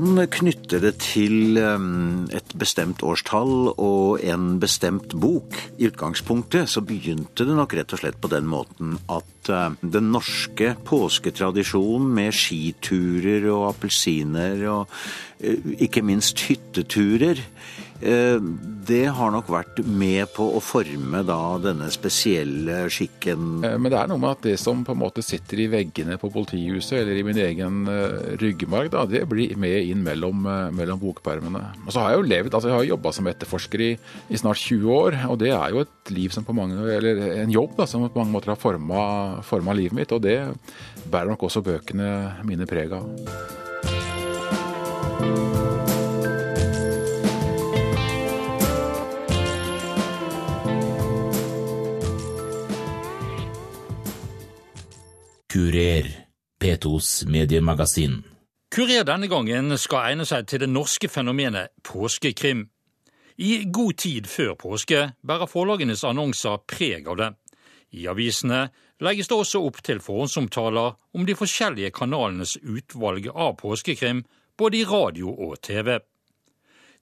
kan knytte det til um, et bestemt årstall og en bestemt bok. I utgangspunktet så begynte det nok rett og slett på den måten at uh, den norske påsketradisjonen med skiturer og appelsiner og uh, ikke minst hytteturer det har nok vært med på å forme da denne spesielle skikken. Eh, Men det er noe med at det som på en måte sitter i veggene på politihuset eller i min egen eh, ryggmarg, da, det blir med inn mellom, eh, mellom bokpermene. Og så har jeg jo levd, altså jeg har jobba som etterforsker i, i, snart 20 år, og det er jo et liv som på mange, eller en jobb da, som på mange måter har forma livet mitt, og det bærer nok også bøkene mine preg av. Kurer, P2s mediemagasin. Kurer denne gangen skal egne seg til det norske fenomenet påskekrim. I god tid før påske bærer forlagenes annonser preg av det. I avisene legges det også opp til forhåndsomtaler om de forskjellige kanalenes utvalg av påskekrim, både i radio og TV.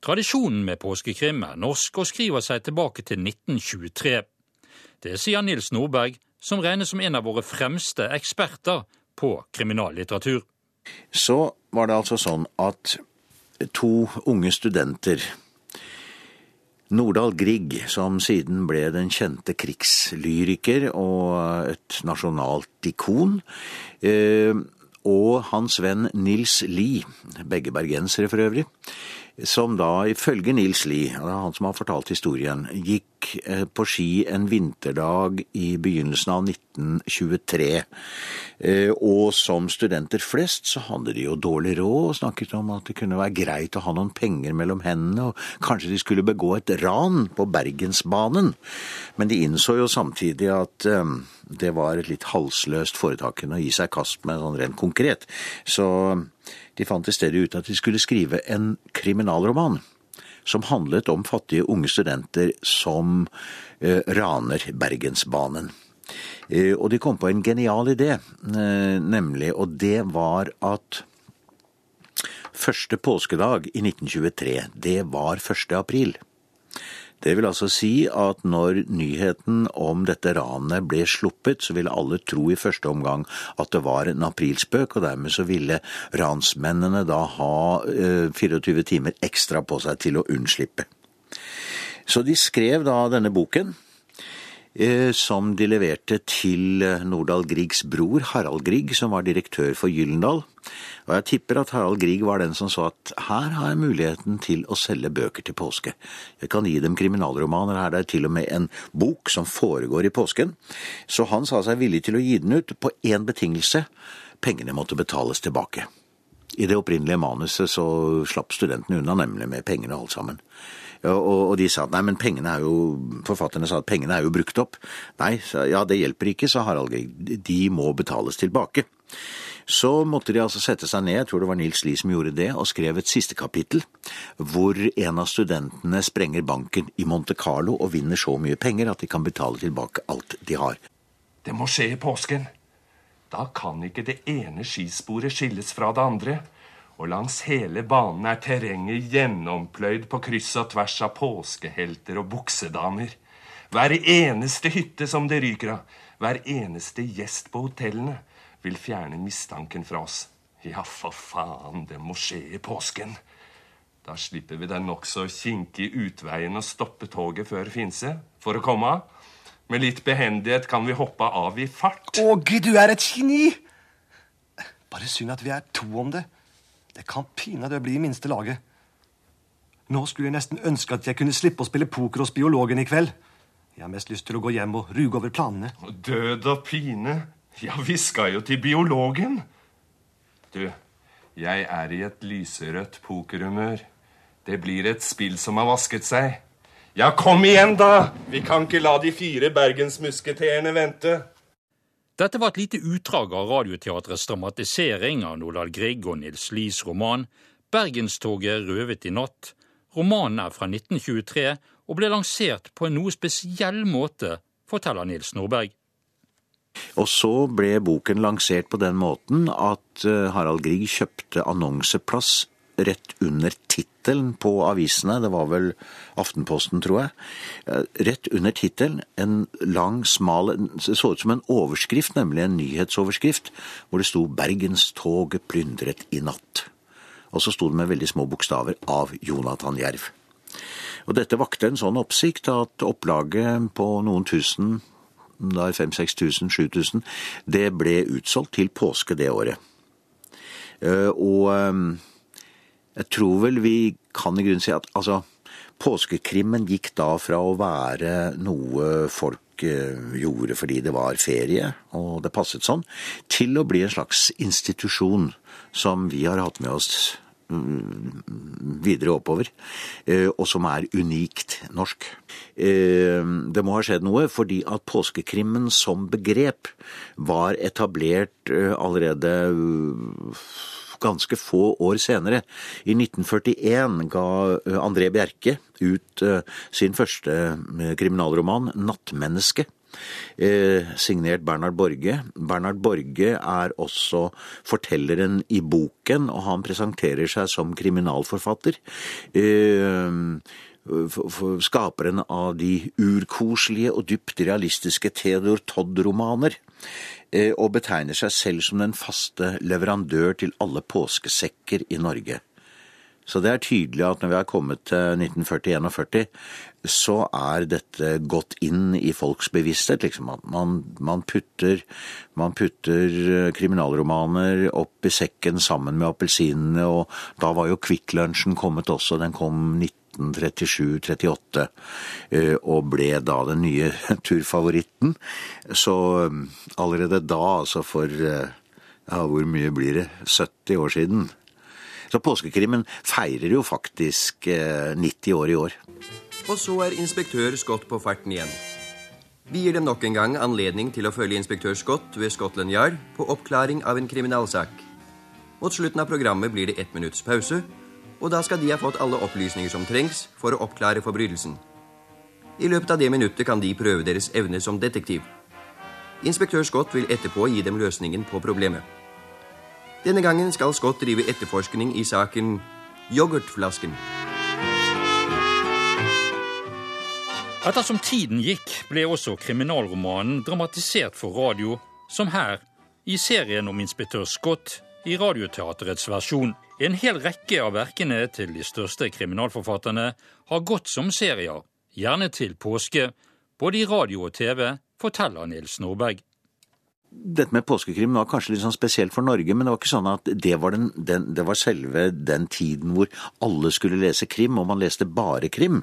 Tradisjonen med påskekrim er norsk og skriver seg tilbake til 1923. Det sier Nils Nordberg, som regnes som en av våre fremste eksperter på kriminallitteratur. Så var det altså sånn at to unge studenter, Nordahl Grieg, som siden ble den kjente krigslyriker og et nasjonalt ikon, eh, og hans venn Nils Lie, begge bergensere for øvrig, som da ifølge Nils Lie, han som har fortalt historien, gikk eh, på ski en vinterdag i begynnelsen av 1923. Eh, og som studenter flest så hadde de jo dårlig råd og snakket om at det kunne være greit å ha noen penger mellom hendene, og kanskje de skulle begå et ran på Bergensbanen. Men de innså jo samtidig at eh, det var et litt halsløst foretakende å gi seg kast med sånn rent konkret. Så de fant i stedet ut at de skulle skrive en kriminalroman som handlet om fattige unge studenter som eh, raner Bergensbanen. Eh, og de kom på en genial idé, eh, nemlig, og det var at første påskedag i 1923, det var 1. april. Det vil altså si at når nyheten om dette ranet ble sluppet, så ville alle tro i første omgang at det var en aprilspøk, og dermed så ville ransmennene da ha 24 timer ekstra på seg til å unnslippe. Så de skrev da denne boken, som de leverte til Nordahl Griegs bror, Harald Grieg, som var direktør for Gyllendal. Og jeg tipper at Harald Grieg var den som sa at her har jeg muligheten til å selge bøker til påske. Jeg kan gi dem kriminalromaner, her det er til og med en bok som foregår i påsken. Så han sa seg villig til å gi den ut på én betingelse. Pengene måtte betales tilbake. I det opprinnelige manuset så slapp studentene unna nemlig med pengene alt sammen. Og, de sa nei, men pengene er jo Forfatterne sa at pengene er jo brukt opp. Nei, ja det hjelper ikke, sa Harald Grieg. De må betales tilbake. Så måtte de altså sette seg ned, jeg tror det var Nils Lie som gjorde det, og skrev et siste kapittel, hvor en av studentene sprenger banken i Monte Carlo og vinner så mye penger at de kan betale tilbake alt de har. Det må skje i påsken. Da kan ikke det ene skisporet skilles fra det andre. Og langs hele banen er terrenget gjennompløyd på kryss og tvers av påskehelter og buksedamer. Hver eneste hytte som det ryker av, hver eneste gjest på hotellene, vil fjerne mistanken fra oss. Ja, for faen, det må skje i påsken. Da slipper vi den nokså kinkige utveien å stoppe toget før Finse for å komme av. Med litt behendighet kan vi hoppe av i fart. Å, Gud, du er et geni! Bare synd at vi er to om det. Det kan pinadø bli i minste laget. Nå skulle jeg nesten ønske at jeg kunne slippe å spille poker hos biologen i kveld. Jeg har mest lyst til å gå hjem og ruge over planene. Død og pine. Ja, vi skal jo til biologen. Du, jeg er i et lyserødt pokerhumør. Det blir et spill som har vasket seg. Ja, kom igjen, da! Vi kan ikke la de fire bergensmusketerene vente. Dette var et lite utdrag av Radioteatrets dramatisering av Nordahl Grieg og Nils Lies roman 'Bergenstoget røvet i natt'. Romanen er fra 1923 og ble lansert på en noe spesiell måte, forteller Nils Nordberg. Og så ble boken lansert på den måten at eh, Harald Grieg kjøpte annonseplass rett under tittelen på avisene, det var vel Aftenposten, tror jeg. Eh, Rett under tittelen, en lang, smal Det så ut som en overskrift, nemlig en nyhetsoverskrift, hvor det sto 'Bergenstoget plyndret i natt'. Og så sto det med veldig små bokstaver 'Av Jonathan Jerv'. Og dette vakte en sånn oppsikt at opplaget på noen tusen, da 5000-6000, 7000, det ble utsolgt til påske det året. Eh, Og eh, jeg tror vel vi kan i grunnen si at altså, påskekrimmen gikk da fra å være noe folk eh, gjorde fordi det var ferie, og det passet sånn, til å bli en slags institusjon som vi har hatt med oss mm, videre oppover, eh, og som er unikt norsk. Eh, Det må ha skjedd noe, fordi at påskekrimmen som begrep var etablert allerede ganske få år senere. I 1941 ga eh, André Bjerke ut eh, sin første eh, kriminalroman, 'Nattmenneske'. Eh, signert Bernhard Borge. Bernhard Borge er også fortelleren i boken, og han presenterer seg som kriminalforfatter. Eh, skaperen av de urkoselige og dypt realistiske Theodor Todd-romaner, eh, og betegner seg selv som den faste leverandør til alle påskesekker i Norge. Så det er tydelig at når vi har kommet til 1940-41, så er dette gått inn i folks bevissthet. liksom Man, man, putter, man putter eh, kriminalromaner opp i sekken sammen med appelsinene, og da var jo Kvikklunsjen kommet også. Den kom 1937-38, eh, og ble da den nye turfavoritten. Så eh, allerede da, altså for eh, ja, hvor mye blir det? 70 år siden. Så påskekrimmen feirer jo faktisk eh, 90 år i år. Og så er inspektør Scott på farten igjen. Vi gir dem nok en gang anledning til å følge inspektør Scott ved Scotland Yard på oppklaring av en kriminalsak. Mot slutten av programmet blir det ett minutts pause, og da skal de ha fått alle opplysninger som trengs for å oppklare forbrytelsen. I løpet av det minuttet kan de prøve deres evne som detektiv. Inspektør Scott vil etterpå gi dem løsningen på problemet. Denne gangen skal Scott drive etterforskning i saken Yoghurtflasken. Ettersom tiden gikk, ble også kriminalromanen dramatisert for radio, som her, i serien om inspektør Scott i Radioteaterets versjon. En hel rekke av verkene til de største kriminalforfatterne har gått som serier, gjerne til påske, både i radio og TV, forteller Nils Nordberg. Dette med påskekrim var kanskje litt sånn spesielt for Norge, men det var ikke sånn at det var, den, den, det var selve den tiden hvor alle skulle lese krim, og man leste bare krim.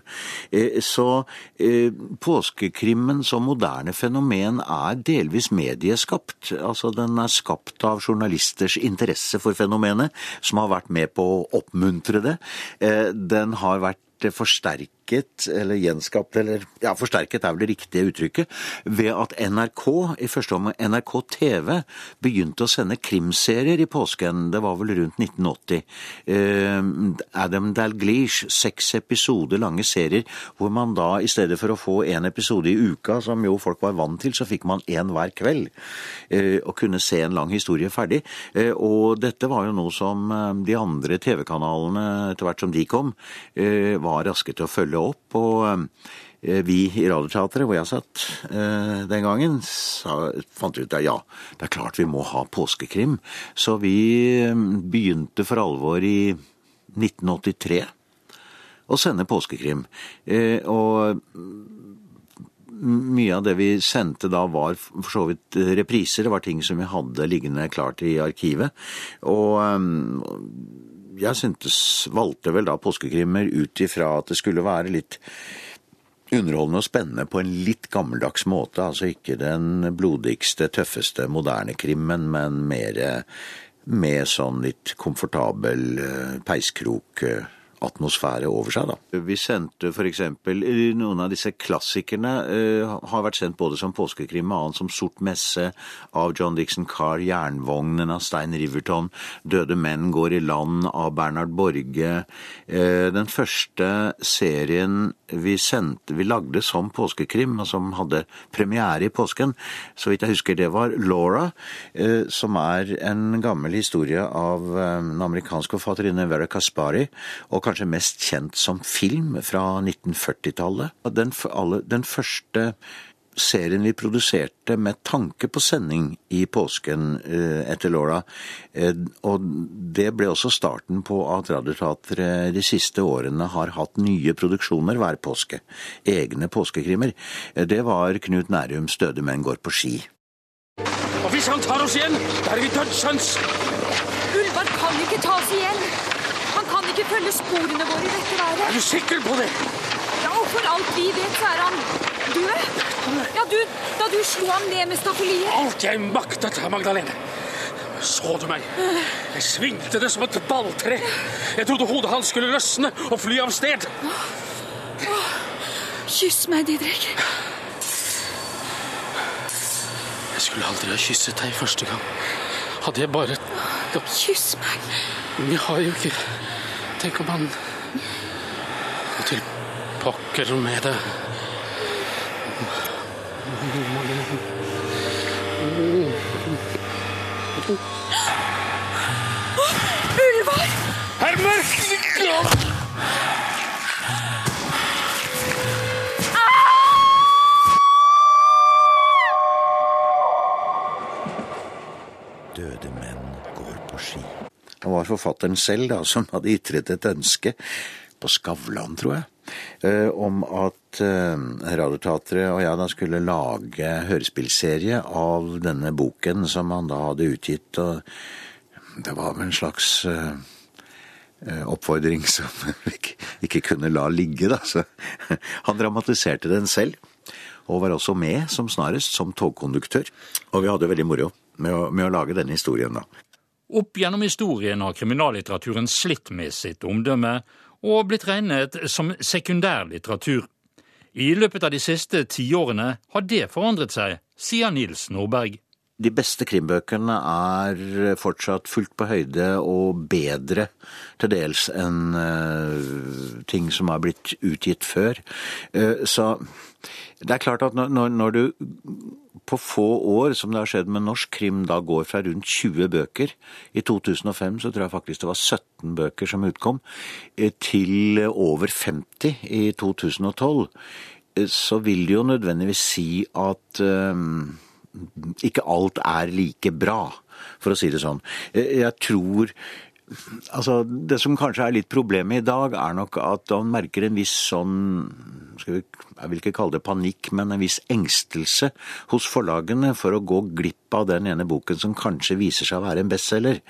Eh, Så eh, påskekrimmen som moderne fenomen er delvis medieskapt. Altså den er skapt av journalisters interesse for fenomenet, som har vært med på å oppmuntre det. Eh, Den har vært forsterket, eller gjenskapt, eller ja, forsterket er vel det riktige uttrykket, ved at NRK, i første omgang NRK TV, begynte å sende krimserier i påsken. Det var vel rundt 1980. Eh, Adam Dalglish, seks episoder lange serier, hvor man da i stedet for å få én episode i uka, som jo folk var vant til, så fikk man én hver kveld. eh, Og kunne se en lang historie ferdig. Eh, Og dette var jo noe som de andre TV-kanalene, etter hvert som de kom, var raske til å følge opp. og eh, vi i Radioteatret, hvor jeg satt eh, den gangen, sa, fant ut at ja, det er klart vi må ha påskekrim. Så vi eh, begynte for alvor i 1983 å sende påskekrim. Og mye av det vi sendte da var for så vidt repriser. Det var ting som vi hadde liggende klart i arkivet. Og jeg syntes, valgte vel da påskekrimmer ut ifra at det skulle være litt underholdende og spennende på en litt gammeldags måte. Altså ikke den blodigste, tøffeste moderne krimmen, men mer med sånn litt komfortabel eh, peiskrok eh, atmosfære over seg, da. Vi sendte for eksempel noen av disse klassikerne uh, har vært sendt både som påskekrim og annet som Sort messe av John Dixon Carr, Jernvognen av Stein Riverton, Døde menn går i land av Bernhard Borge. Uh, den første serien vi sendte, vi lagde som påskekrim, og som hadde premiere i påsken, så vidt jeg husker det var Laura, eh, som er en gammel historie av den amerikanske forfatterinne Vera Kaspari. og kanskje mest kjent som film fra 1940-tallet. Den, den, første serien vi produserte med tanke på sending i påsken eh, etter Laura. Eh, og det ble også starten på at Radioteatret de siste årene har hatt nye produksjoner hver påske. Egne påskekrimmer. Eh, det var Knut Nærums 'Døde menn går på ski'. Og hvis han tar oss igjen, da er vi dødsens! Ulvar kan ikke ta oss igjen! Han kan ikke følge sporene våre i dette været. Er du sikker på det? Ja, og for alt vi vet, så er han død. Ja, du, Da du slo ham ned med staffeliet. Alt jeg maktet, Magdalene. Så du meg? Jeg svingte det som et balltre. Jeg trodde hodet hans skulle løsne og fly av sted. Kyss meg, Didrik. Jeg skulle aldri ha kysset deg første gang. Hadde jeg bare Kyss meg. Jeg har jo ikke Tenk om han Til pokker med det. Ulvar! Herr Mørk! Det var forfatteren selv da, som hadde ytret et ønske, på Skavlan, tror jeg, om at eh, Radioteatret og jeg da skulle lage hørespillserie av denne boken som han da hadde utgitt. og Det var vel en slags eh, oppfordring som vi ikke kunne la ligge, da. Så han dramatiserte den selv. Og var også med som snarest som togkonduktør. Og vi hadde veldig moro med å, med å lage denne historien, da. Opp gjennom historien har kriminallitteraturen slitt med sitt omdømme og blitt regnet som sekundærlitteratur. I løpet av de siste tiårene har det forandret seg, sier Nils Nordberg. De beste krimbøkene er fortsatt fullt på høyde og bedre til dels enn uh, ting som er blitt utgitt før. Uh, så det er klart at når, når, du på få år, som det har skjedd med norsk krim, da går fra rundt 20 bøker I 2005 så tror jeg faktisk det var 17 bøker som utkom, eh, til over 50 i 2012. Eh, så vil det jo nødvendigvis si at um, ikke alt er like bra, for å si det sånn. Jeg tror Altså, Det som kanskje er litt problemet i dag, er nok at man merker en viss sånn vi, Jeg vil ikke kalle det panikk, men en viss engstelse hos forlagene for å gå glipp av den ene boken som kanskje viser seg å være en bestselger.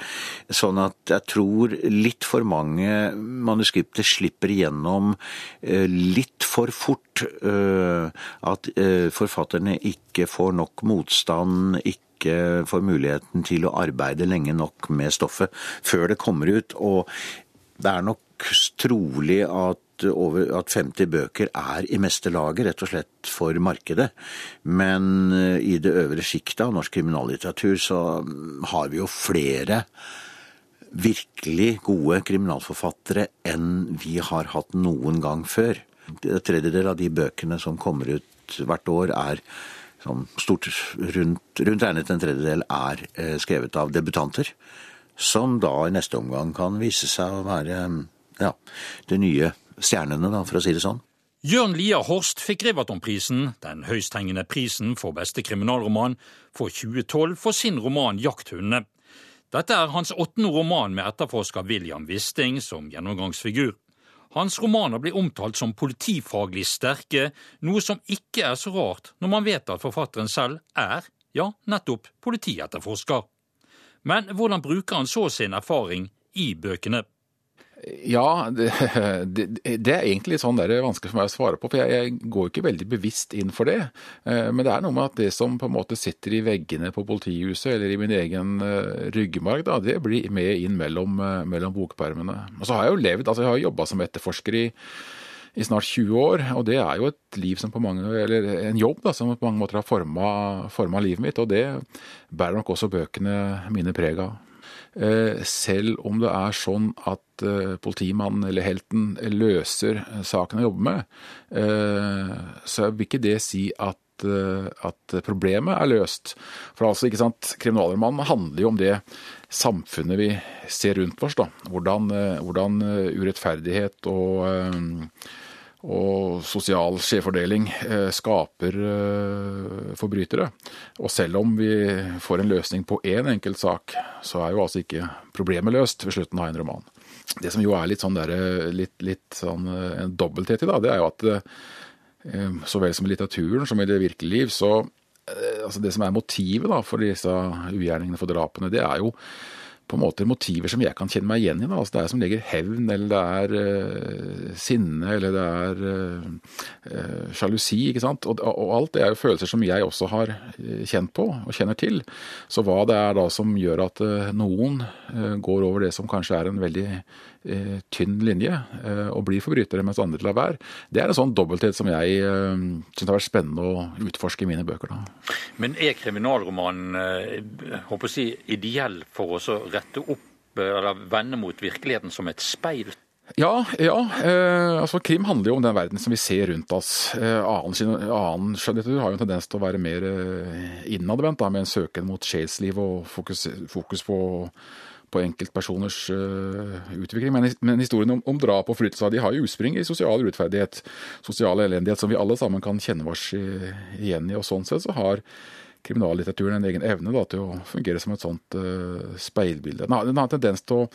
Sånn at jeg tror litt for mange manuskripter slipper igjennom eh, litt for fort. Eh, at eh, forfatterne ikke får nok motstand, ikke ikke får muligheten til å arbeide lenge nok med stoffet før det kommer ut. Og det er nok trolig at over, at 50 bøker er i meste laget, rett og slett for markedet. Men eh, i det øvre sjiktet av norsk kriminallitteratur så har vi jo flere virkelig gode kriminalforfattere enn vi har hatt noen gang før. En tredjedel av de bøkene som kommer ut hvert år, er som stort rundt, rundt regnet en tredjedel er eh, skrevet av debutanter. Som da i neste omgang kan vise seg å være ja, de nye stjernene, da, for å si det sånn. Jørn Lier Horst fikk Riverton-prisen, den høysthengende prisen for beste kriminalroman, for 2012 for sin roman 'Jakthundene'. Dette er hans åttende roman med etterforsker William Wisting som gjennomgangsfigur. Hans romaner blir omtalt som politifaglig sterke, noe som ikke er så rart når man vet at forfatteren selv er, ja, nettopp politietterforsker. Men hvordan bruker han så sin erfaring i bøkene? Ja, det, det, det, er egentlig sånn det er vanskelig for meg å svare på, for jeg, jeg går ikke veldig bevisst inn for det. Eh, men det er noe med at det som på en måte sitter i veggene på politihuset eller i min egen uh, ryggmarg, da, det blir med inn mellom, uh, mellom bokpermene. Og så har jeg jo levd, altså jeg har jobba som etterforsker i, i snart 20 år, og det er jo et liv som på mange, eller en jobb da, som på mange måter har forma livet mitt, og det bærer nok også bøkene mine preg av. Eh, selv om det er sånn at eh, politimannen eller helten løser saken han jobber med, eh, så vil ikke det si at at problemet er løst. For altså, ikke sant, Kriminalromanen handler jo om det samfunnet vi ser rundt oss. da. Hvordan, hvordan urettferdighet og og sosial skjevfordeling eh, skaper eh, forbrytere. Og selv om vi får en løsning på én enkelt sak, så er jo altså ikke problemet løst ved slutten av en roman. Det som jo er litt sånn, der, litt, litt sånn en dobbelthet i, da, det er jo at eh, så vel som i litteraturen som i det virkelige liv, så altså Det som er motivet da, for disse ugjerningene for drapene, det er jo på en måte motiver som jeg kan kjenne meg igjen i. Altså det er som legger hevn, eller det er uh, sinne, eller det er uh, sjalusi. ikke sant? Og, og, alt det er jo følelser som jeg også har kjent på og kjenner til. Så hva det er da som gjør at uh, noen går over det som kanskje er en veldig Eh, tynn linje eh, og blir forbrytere, mens andre lar være. Det er en sånn dobbelthet som jeg eh, syns har vært spennende å utforske i mine bøker. Da. Men er kriminalromanen håper å si, ideell for oss å rette opp eller vende mot virkeligheten som et speil? Ja, ja. Eh, altså Krim handler jo om den verden som vi ser rundt oss. Eh, annen, annen skjønnlitteratur har jo en tendens til å være mer eh, innadvendt, med en søken mot sjelsliv og fokus, fokus på på enkeltpersoners uh, utvikling. Men, men historien om, om drap og flyttelse de har jo utspring i sosial urettferdighet, sosial elendighet, som vi alle sammen kan kjenne oss igjen i. Og sånn sett så har kriminallitteraturen en egen evne da, til å fungere som et sånt uh, speilbilde. Den har en tendens til å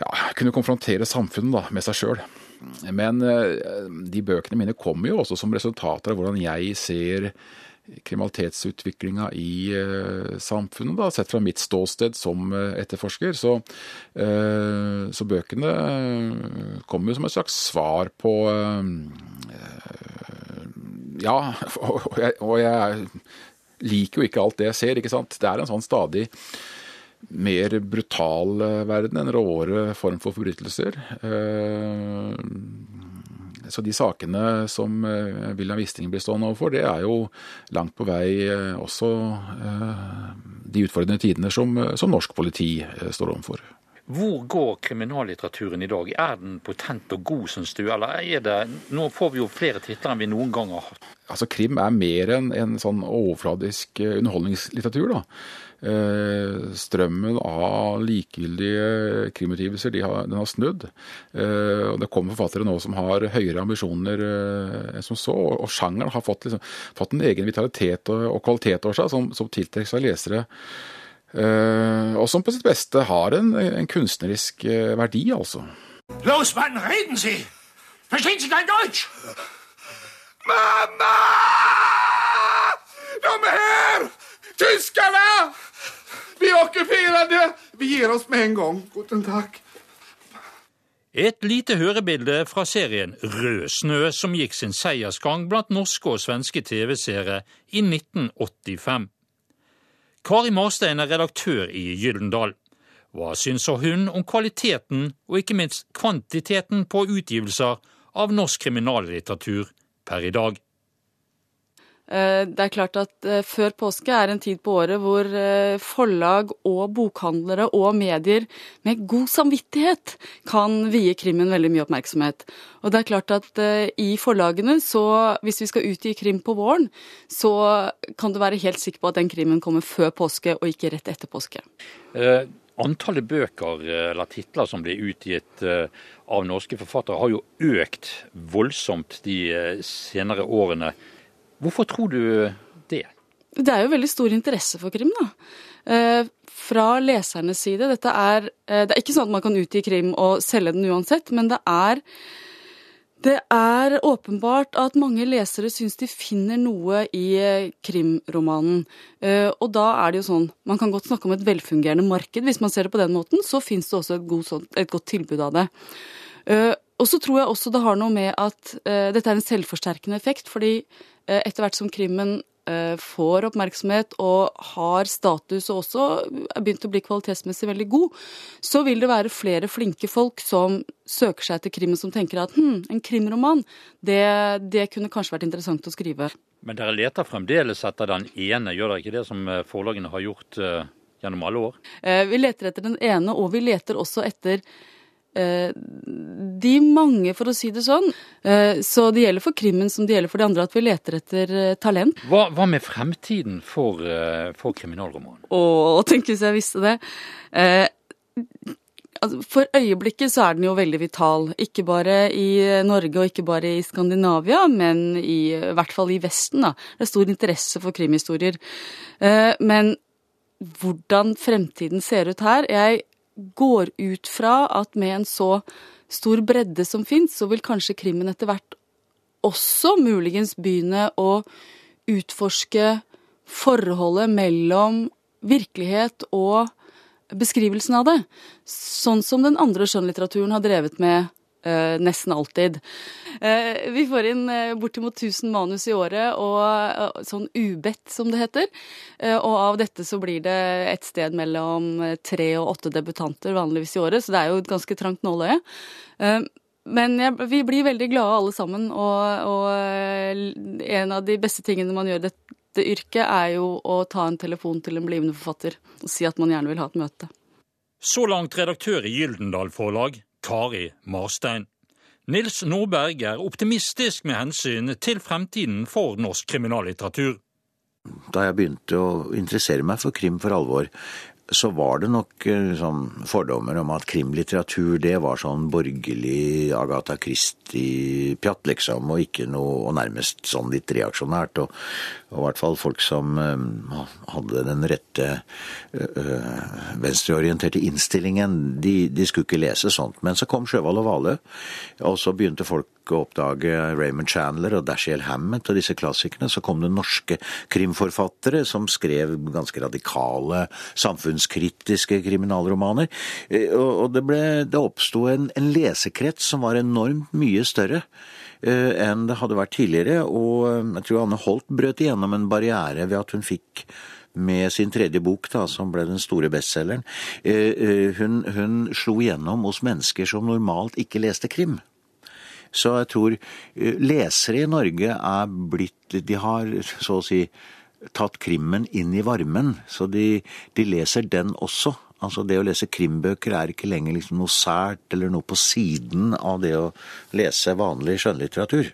ja, kunne konfrontere samfunnet da, med seg sjøl. Men uh, de bøkene mine kommer jo også som resultater av hvordan jeg ser kriminalitetsutviklinga i eh, samfunnet, da, sett fra mitt ståsted som eh, etterforsker. Så, eh, så bøkene kommer jo som et slags svar på Ja, og jeg, og jeg liker jo ikke alt det jeg ser, ikke sant. Det er en sånn stadig mer brutal verden, en råere form for forbrytelser. Så de sakene som eh, William Wisting blir stående overfor, det er jo langt på vei eh, også eh, de utfordrende tidene som, som norsk politi står overfor. Hvor går kriminallitteraturen i dag? Er den potent og god, syns du? Eller er det Nå får vi jo flere titler enn vi noen gang har hatt. Altså, Krim er mer enn en sånn overfladisk underholdningslitteratur. da. Eh, strømmen av likegyldige krimutgivelser de den har snudd. Eh, og Det kommer forfattere nå som har høyere ambisjoner eh, enn som så. Og sjangeren har fått, liksom, fått en egen vitalitet og, og kvalitet over seg som, som tiltrekker seg lesere. Og som på sitt beste har en, en kunstnerisk verdi, altså. Los, Mann, reden Sie! Verstehen Sie kein Deutsch? Mamma! De her! Tyskerne! Vi okkuperade! Vi gir oss med en gang. Guten takk. Et lite hørebilde fra serien Rød snø, som gikk sin seiersgang blant norske og svenske TV-seere i 1985. Kari Marstein er redaktør i Gyldendal. Hva syns hun om kvaliteten og ikke minst kvantiteten på utgivelser av norsk kriminallitteratur per i dag? Eh, det er klart at eh, før påske er en tid på året hvor eh, forlag og bokhandlere og medier med god samvittighet kan vie krimmen veldig mye oppmerksomhet. Og det er klart at i forlagene, så hvis vi skal utgi krim på våren, så kan du være helt sikker på at den krimmen kommer før påske og ikke rett etter påske. Eh, antallet bøker eller titler som blir utgitt av norske forfattere har jo økt voldsomt de senere årene. Hvorfor tror du det? Det er jo veldig stor interesse for krim, da. Eh, fra lesernes side. Dette er, eh, det er ikke sånn at man kan utgi krim og selge den uansett, men det er Det er åpenbart at mange lesere syns de finner noe i eh, krimromanen. Og da er det jo sånn, man kan godt snakke om et velfungerende marked hvis man ser det på den måten, så fins det også et, god, et, godt tilbud av det. Og så tror jeg også det har noe med at dette er en selvforsterkende effekt, fordi etter hvert som krimmen Eh, får oppmerksomhet og har status og også er begynt å bli kvalitetsmessig veldig god, så vil det være flere flinke folk som søker seg til krimmen, som tenker at hm, en krimroman, det, det kunne kanskje vært interessant å skrive. Men dere leter fremdeles etter den ene, gjør dere ikke det som forlagene har gjort uh, gjennom alle år? Uh, vi leter etter den ene, og vi leter også etter de mange, for å si det sånn. Eh, så det gjelder for krimmen som det gjelder for de andre, at vi leter etter eh, talent. Hva, hva med fremtiden for, for kriminalromanen? Å, tenk hvis jeg visste det. For øyeblikket så er den jo veldig vital. Ikke bare i Norge og ikke bare i Skandinavia, men i, i hvert fall i Vesten. da. Det er stor interesse for krimhistorier. Men hvordan fremtiden ser ut her Jeg går ut fra at med en så stor bredde som fins, så vil kanskje krimmen etter hvert også muligens begynne å utforske forholdet mellom virkelighet og beskrivelsen av det. Sånn som den andre skjønnlitteraturen har drevet med Uh, nesten alltid. Uh, vi får inn uh, bortimot 1000 manus i året, og sånn ubedt, som det heter. og av dette så blir det et sted mellom tre og åtte debutanter vanligvis i året, så det er jo et ganske trangt nåløye. men jeg, vi blir veldig glade alle sammen, og, og en av de beste tingene man gjør i dette yrket, er jo å ta en telefon til en blivende forfatter og si at man gjerne vil ha et møte. Så langt redaktør i Gyldendal Forlag, Kari Marstein. Nils Nordberg er optimistisk med hensyn til fremtiden for norsk kriminallitteratur. Da jeg begynte å interessere meg for krim for alvor, så var det nok eh, sånn fordommer om at krimlitteratur det var sånn borgerlig Agatha Christie-pjatt, liksom, og ikke noe og nærmest sånn litt reaksjonært. Og, og i hvert fall folk som um, hadde den rette uh, venstreorienterte innstillingen, de, de, skulle ikke lese sånt. Men så kom Sjøvald og Valø, og så begynte folk å oppdage Raymond Chandler og Dashiell Hammett og disse klassikerne. Så kom det norske krimforfattere som skrev ganske radikale samfunnskritiske kriminalromaner. Eh, og det, ble, det oppsto en, en lesekrets som var enormt mye større eh, enn det hadde vært tidligere. Og eh, jeg tror Anne Holt brøt igjennom en barriere ved at hun fikk med sin tredje bok, da, som ble den store bestselgeren. Hun, hun slo igjennom hos mennesker som normalt ikke leste krim. Så jeg tror lesere i Norge er blitt De har så å si tatt krimmen inn i varmen, så de, de, leser den også. Altså Det å lese krimbøker er ikke lenger liksom noe sært eller noe på siden av det å lese vanlig skjønnlitteratur.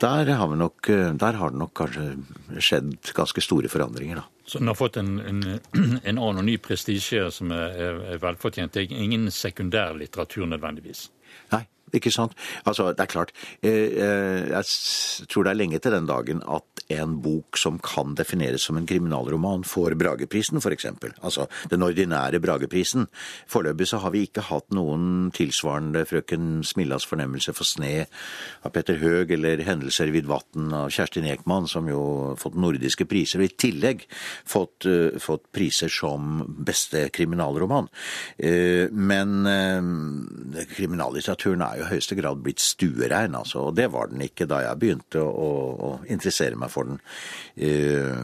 Der har, nok, der har, det nok kanskje skjedd ganske store forandringer, da. Så den har fått en, en, en annen og ny prestisje som er, er velfortjent. Det er ingen sekundærlitteratur nødvendigvis. Nei, ikke sant? Altså, det er klart. Eh, eh, jeg tror det er lenge til den dagen at en bok som kan defineres som en kriminalroman, får Brageprisen, f.eks. Altså den ordinære Brageprisen. Foreløpig så har vi ikke hatt noen tilsvarende Frøken Smillas fornemmelse for sne av Petter Høeg eller Hendelser vid vatn av Kjerstin Ekman, som jo fått nordiske priser, og i tillegg fått, uh, fått priser som beste kriminalroman. Men kriminallitteraturen er jo i høyeste grad blitt stuerein, altså, og det var den ikke da jeg begynte å, å interessere meg for den. Eh,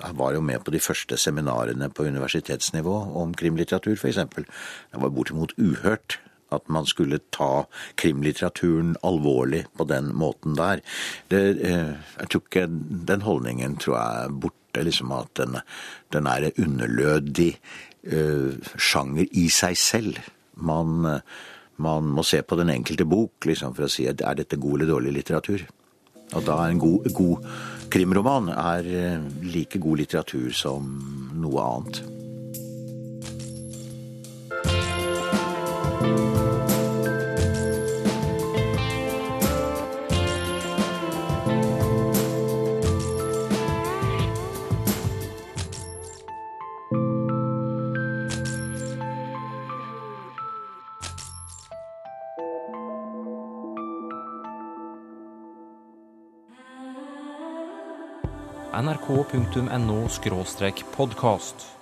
jeg var jo med på de første seminarene på universitetsnivå om krimlitteratur, f.eks. Det var bortimot uhørt at man skulle ta krimlitteraturen alvorlig på den måten der. Det, eh, jeg tror ikke Den holdningen tror jeg er borte, liksom at den, den er en underlødig uh, sjanger i seg selv. Man, man må se på den enkelte bok liksom, for å si er dette god eller dårlig litteratur. Og da er en god, god krimroman er eh, like god litteratur som noe annet. nrk.no podkast.